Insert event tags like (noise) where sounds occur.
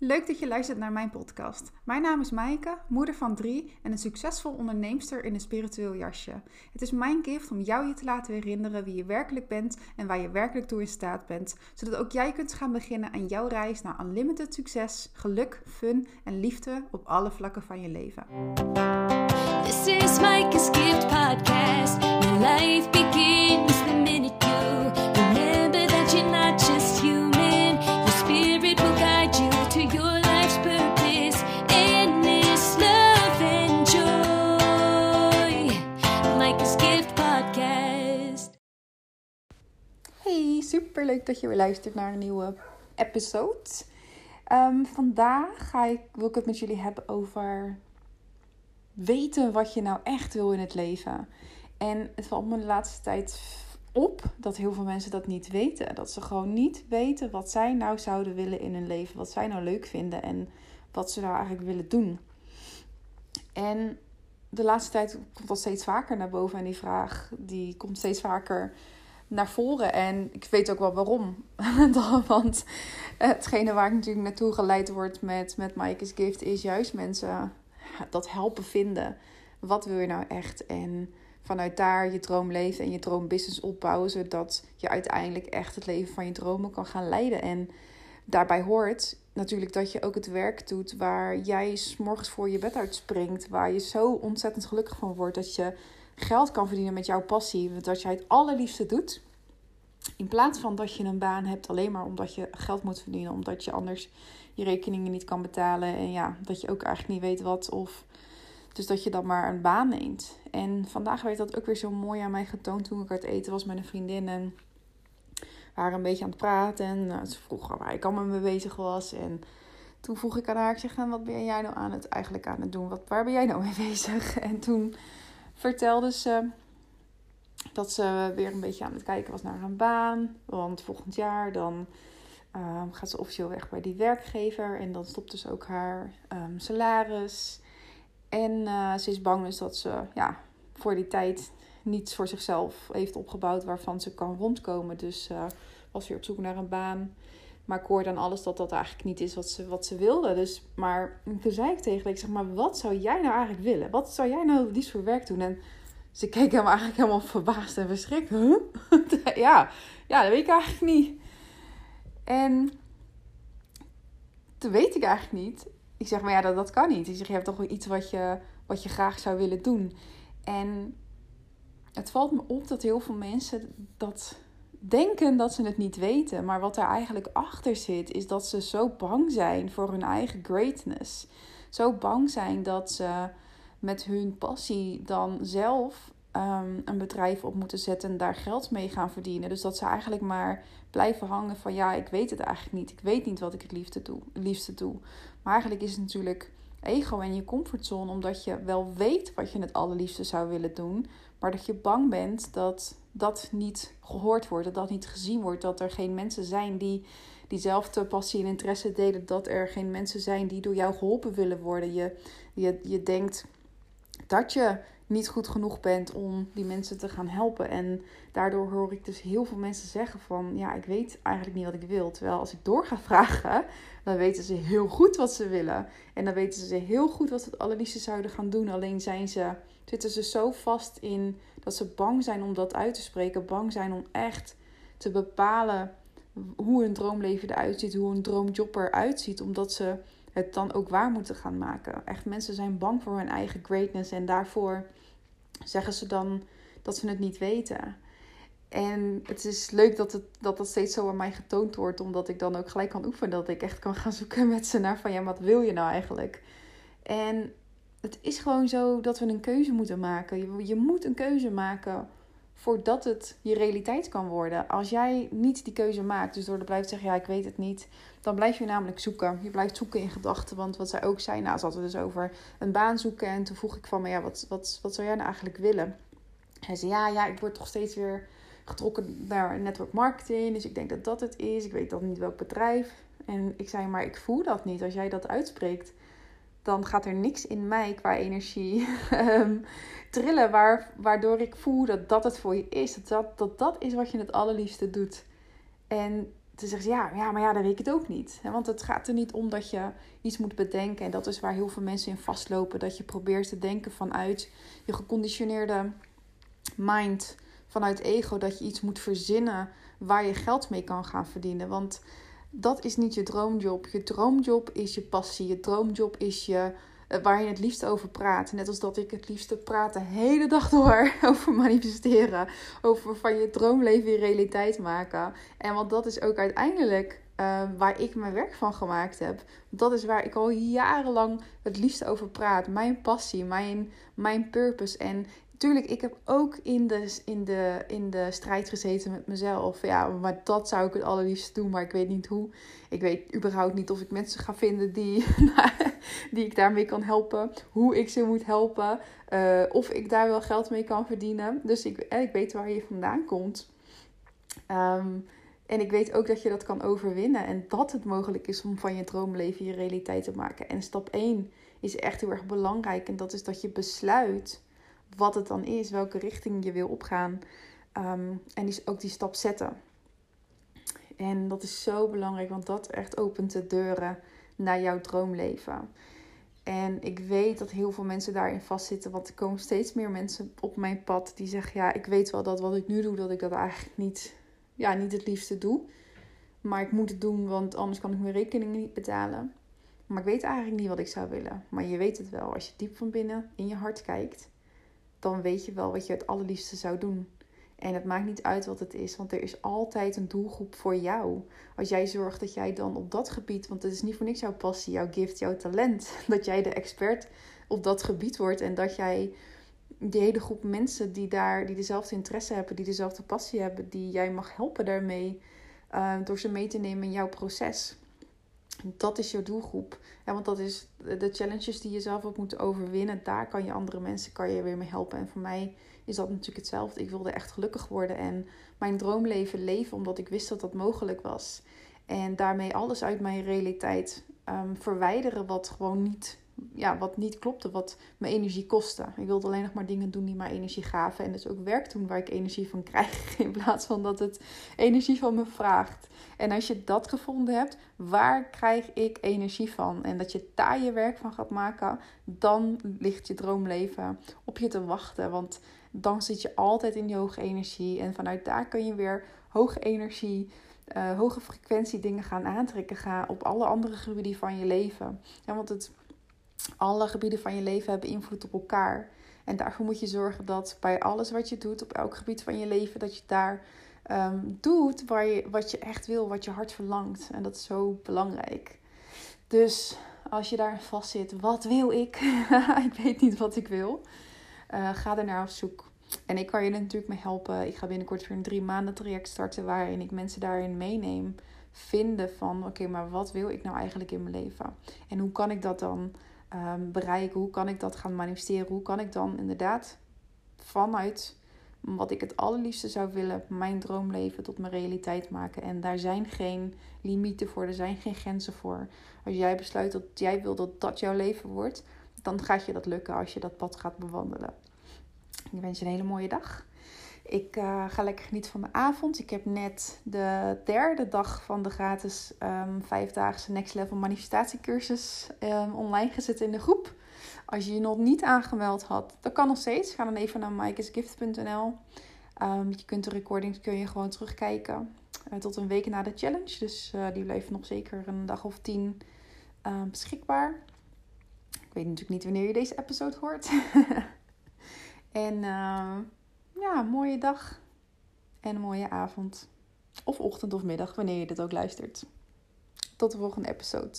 Leuk dat je luistert naar mijn podcast. Mijn naam is Maaike, moeder van drie en een succesvol onderneemster in een spiritueel jasje. Het is mijn gift om jou je te laten herinneren wie je werkelijk bent en waar je werkelijk toe in staat bent, zodat ook jij kunt gaan beginnen aan jouw reis naar unlimited succes, geluk, fun en liefde op alle vlakken van je leven. This is Mike's Gift Podcast. Your life begins the minute leuk dat je weer luistert naar een nieuwe episode. Ehm, vandaag ga ik, wil ik het met jullie hebben over weten wat je nou echt wil in het leven. En het valt me de laatste tijd op dat heel veel mensen dat niet weten. Dat ze gewoon niet weten wat zij nou zouden willen in hun leven. Wat zij nou leuk vinden en wat ze nou eigenlijk willen doen. En de laatste tijd komt dat steeds vaker naar boven. En die vraag die komt steeds vaker naar voren. En ik weet ook wel waarom. (laughs) Want hetgene waar ik natuurlijk naartoe geleid word met, met Mike's Gift... is juist mensen dat helpen vinden. Wat wil je nou echt? En vanuit daar je droom leven en je droombusiness opbouwen... zodat je uiteindelijk echt het leven van je dromen kan gaan leiden. En daarbij hoort natuurlijk dat je ook het werk doet... waar jij 's morgens voor je bed uitspringt. Waar je zo ontzettend gelukkig van wordt dat je geld kan verdienen met jouw passie. Dat jij het allerliefste doet. In plaats van dat je een baan hebt alleen maar omdat je geld moet verdienen. Omdat je anders je rekeningen niet kan betalen. En ja, dat je ook eigenlijk niet weet wat. Of dus dat je dan maar een baan neemt. En vandaag werd dat ook weer zo mooi aan mij getoond toen ik uit eten was met een vriendin. En we waren een beetje aan het praten. En nou, ze vroeg waar ik allemaal mee bezig was. En toen vroeg ik aan haar, ik zeg, en wat ben jij nou aan het, eigenlijk aan het doen? Wat, waar ben jij nou mee (laughs) bezig? En toen vertelde ze dat ze weer een beetje aan het kijken was naar een baan. Want volgend jaar dan um, gaat ze officieel weg bij die werkgever. En dan stopt dus ook haar um, salaris. En uh, ze is bang dus dat ze ja, voor die tijd niets voor zichzelf heeft opgebouwd waarvan ze kan rondkomen. Dus uh, was weer op zoek naar een baan. Maar ik aan alles dat dat eigenlijk niet is wat ze, wat ze wilde. Dus, maar toen zei ik tegen haar, ik zeg maar, wat zou jij nou eigenlijk willen? Wat zou jij nou liefst voor werk doen? En ze keek hem eigenlijk helemaal verbaasd en verschrikt. (laughs) Ja, ja, dat weet ik eigenlijk niet. En toen weet ik eigenlijk niet. Ik zeg, maar ja, dat, dat kan niet. Ik zeg, je hebt toch wel iets wat je, wat je graag zou willen doen. En het valt me op dat heel veel mensen dat denken dat ze het niet weten. Maar wat er eigenlijk achter zit, is dat ze zo bang zijn voor hun eigen greatness. Zo bang zijn dat ze met hun passie dan zelf um, een bedrijf op moeten zetten en daar geld mee gaan verdienen. Dus dat ze eigenlijk maar blijven hangen van ja, ik weet het eigenlijk niet. Ik weet niet wat ik het liefste doe. Het liefste doe. Maar eigenlijk is het natuurlijk ego en je comfortzone, omdat je wel weet wat je het allerliefste zou willen doen, maar dat je bang bent dat dat niet gehoord wordt, dat dat niet gezien wordt, dat er geen mensen zijn die diezelfde passie en interesse delen, dat er geen mensen zijn die door jou geholpen willen worden. Je, je, je denkt dat je niet goed genoeg bent om die mensen te gaan helpen. En daardoor hoor ik dus heel veel mensen zeggen van... ja, ik weet eigenlijk niet wat ik wil. Terwijl als ik door ga vragen, dan weten ze heel goed wat ze willen. En dan weten ze heel goed wat ze het allerliefste zouden gaan doen. Alleen zijn ze, zitten ze zo vast in dat ze bang zijn om dat uit te spreken. Bang zijn om echt te bepalen hoe hun droomleven eruit ziet. Hoe een droomjob eruit ziet. Omdat ze het dan ook waar moeten gaan maken. Echt, mensen zijn bang voor hun eigen greatness en daarvoor zeggen ze dan dat ze het niet weten. En het is leuk dat, het, dat dat steeds zo aan mij getoond wordt, omdat ik dan ook gelijk kan oefenen. Dat ik echt kan gaan zoeken met ze naar van ja, wat wil je nou eigenlijk? En het is gewoon zo dat we een keuze moeten maken. Je, je moet een keuze maken voordat het je realiteit kan worden. Als jij niet die keuze maakt, dus door te blijven zeggen, ja, ik weet het niet, dan blijf je namelijk zoeken. Je blijft zoeken in gedachten, want wat zij ook zei, nou, ze hadden dus over een baan zoeken. En toen vroeg ik van, maar ja, wat, wat, wat zou jij nou eigenlijk willen? Hij zei, ja, ja, ik word toch steeds weer getrokken naar network marketing, dus ik denk dat dat het is. Ik weet dan niet welk bedrijf. En ik zei, maar ik voel dat niet. Als jij dat uitspreekt, dan gaat er niks in mij qua energie (laughs) ehm, trillen. Waar, waardoor ik voel dat dat het voor je is. Dat dat, dat dat is wat je het allerliefste doet. En dan zeggen ze ja, ja, maar ja, dan weet ik het ook niet. Want het gaat er niet om dat je iets moet bedenken. En dat is waar heel veel mensen in vastlopen. Dat je probeert te denken vanuit je geconditioneerde mind, vanuit ego, dat je iets moet verzinnen waar je geld mee kan gaan verdienen. Want dat is niet je droomjob. Je droomjob is je passie. Je droomjob is je eh, waar je het liefst over praat. Net als dat ik het liefste praat de hele dag door (laughs) over manifesteren. Over van je droomleven je realiteit maken. En want dat is ook uiteindelijk uh, waar ik mijn werk van gemaakt heb. Dat is waar ik al jarenlang het liefst over praat. Mijn passie, mijn, mijn purpose. En tuurlijk, ik heb ook in de, in, de, in de strijd gezeten met mezelf. Ja, maar dat zou ik het allerliefst doen, maar ik weet niet hoe. Ik weet überhaupt niet of ik mensen ga vinden die, (laughs) die ik daarmee kan helpen. Hoe ik ze moet helpen. Uh, of ik daar wel geld mee kan verdienen. Dus ik, ik weet waar je vandaan komt. Um, en ik weet ook dat je dat kan overwinnen. En dat het mogelijk is om van je droomleven je realiteit te maken. En stap 1 is echt heel erg belangrijk. En dat is dat je besluit wat het dan is, welke richting je wil opgaan. Um, en die, ook die stap zetten. En dat is zo belangrijk, want dat echt opent de deuren naar jouw droomleven. En ik weet dat heel veel mensen daarin vastzitten, want er komen steeds meer mensen op mijn pad die zeggen: Ja, ik weet wel dat wat ik nu doe, dat ik dat eigenlijk niet, ja, niet het liefste doe. Maar ik moet het doen, want anders kan ik mijn rekeningen niet betalen. Maar ik weet eigenlijk niet wat ik zou willen. Maar je weet het wel als je diep van binnen in je hart kijkt dan weet je wel wat je het allerliefste zou doen. En het maakt niet uit wat het is, want er is altijd een doelgroep voor jou. Als jij zorgt dat jij dan op dat gebied, want het is niet voor niks jouw passie, jouw gift, jouw talent, (laughs) dat jij de expert op dat gebied wordt en dat jij die hele groep mensen die daar, die dezelfde interesse hebben, die dezelfde passie hebben, die jij mag helpen daarmee, uh, door ze mee te nemen in jouw proces. Dat is je doelgroep. Ja, want dat is de challenges die je zelf ook moet overwinnen. Daar kan je andere mensen kan je weer mee helpen. En voor mij is dat natuurlijk hetzelfde. Ik wilde echt gelukkig worden en mijn droomleven leven omdat ik wist dat dat mogelijk was. En daarmee alles uit mijn realiteit um, verwijderen wat gewoon niet ja, wat niet klopte, wat mijn energie kostte. Ik wilde alleen nog maar dingen doen die mij energie gaven. En dus ook werk doen waar ik energie van krijg. (laughs) In plaats van dat het energie van me vraagt. En als je dat gevonden hebt, waar krijg ik energie van? En dat je daar je werk van gaat maken, dan ligt je droomleven op je te wachten. Want dan zit je altijd in die hoge energie. En vanuit daar kun je weer hoge energie. Uh, hoge frequentie dingen gaan aantrekken gaan op alle andere gebieden van je leven. Ja, want het, alle gebieden van je leven hebben invloed op elkaar. En daarvoor moet je zorgen dat bij alles wat je doet, op elk gebied van je leven, dat je daar um, doet waar je, wat je echt wil, wat je hart verlangt. En dat is zo belangrijk. Dus als je daar vast zit, wat wil ik? (laughs) ik weet niet wat ik wil. Uh, ga er naar op zoek. En ik kan je natuurlijk mee helpen. Ik ga binnenkort weer een drie maanden traject starten waarin ik mensen daarin meeneem. Vinden van oké, maar wat wil ik nou eigenlijk in mijn leven? En hoe kan ik dat dan um? Hoe kan ik dat gaan manifesteren? Hoe kan ik dan inderdaad vanuit wat ik het allerliefste zou willen, mijn droomleven tot mijn realiteit maken? En daar zijn geen limieten voor, er zijn geen grenzen voor. Als jij besluit dat jij wil dat dat jouw leven wordt, dan gaat je dat lukken als je dat pad gaat bewandelen. Ik wens je een hele mooie dag. Ik uh, ga lekker genieten van de avond. Ik heb net de derde dag van de gratis um, vijfdaagse Next Level manifestatiecursus um, online gezet in de groep. Als je je nog niet aangemeld had, dat kan nog steeds. Ga dan even naar mikesgift.nl. Um, ehm, je kunt de recordings kun je gewoon terugkijken uh, tot een week na de challenge. Dus uh, die blijft nog zeker een dag of tien beschikbaar. Ik weet natuurlijk niet wanneer je deze episode hoort. (laughs) en ja, mooie dag en een mooie avond. Of ochtend of middag, wanneer je dit ook luistert. Tot de volgende episode.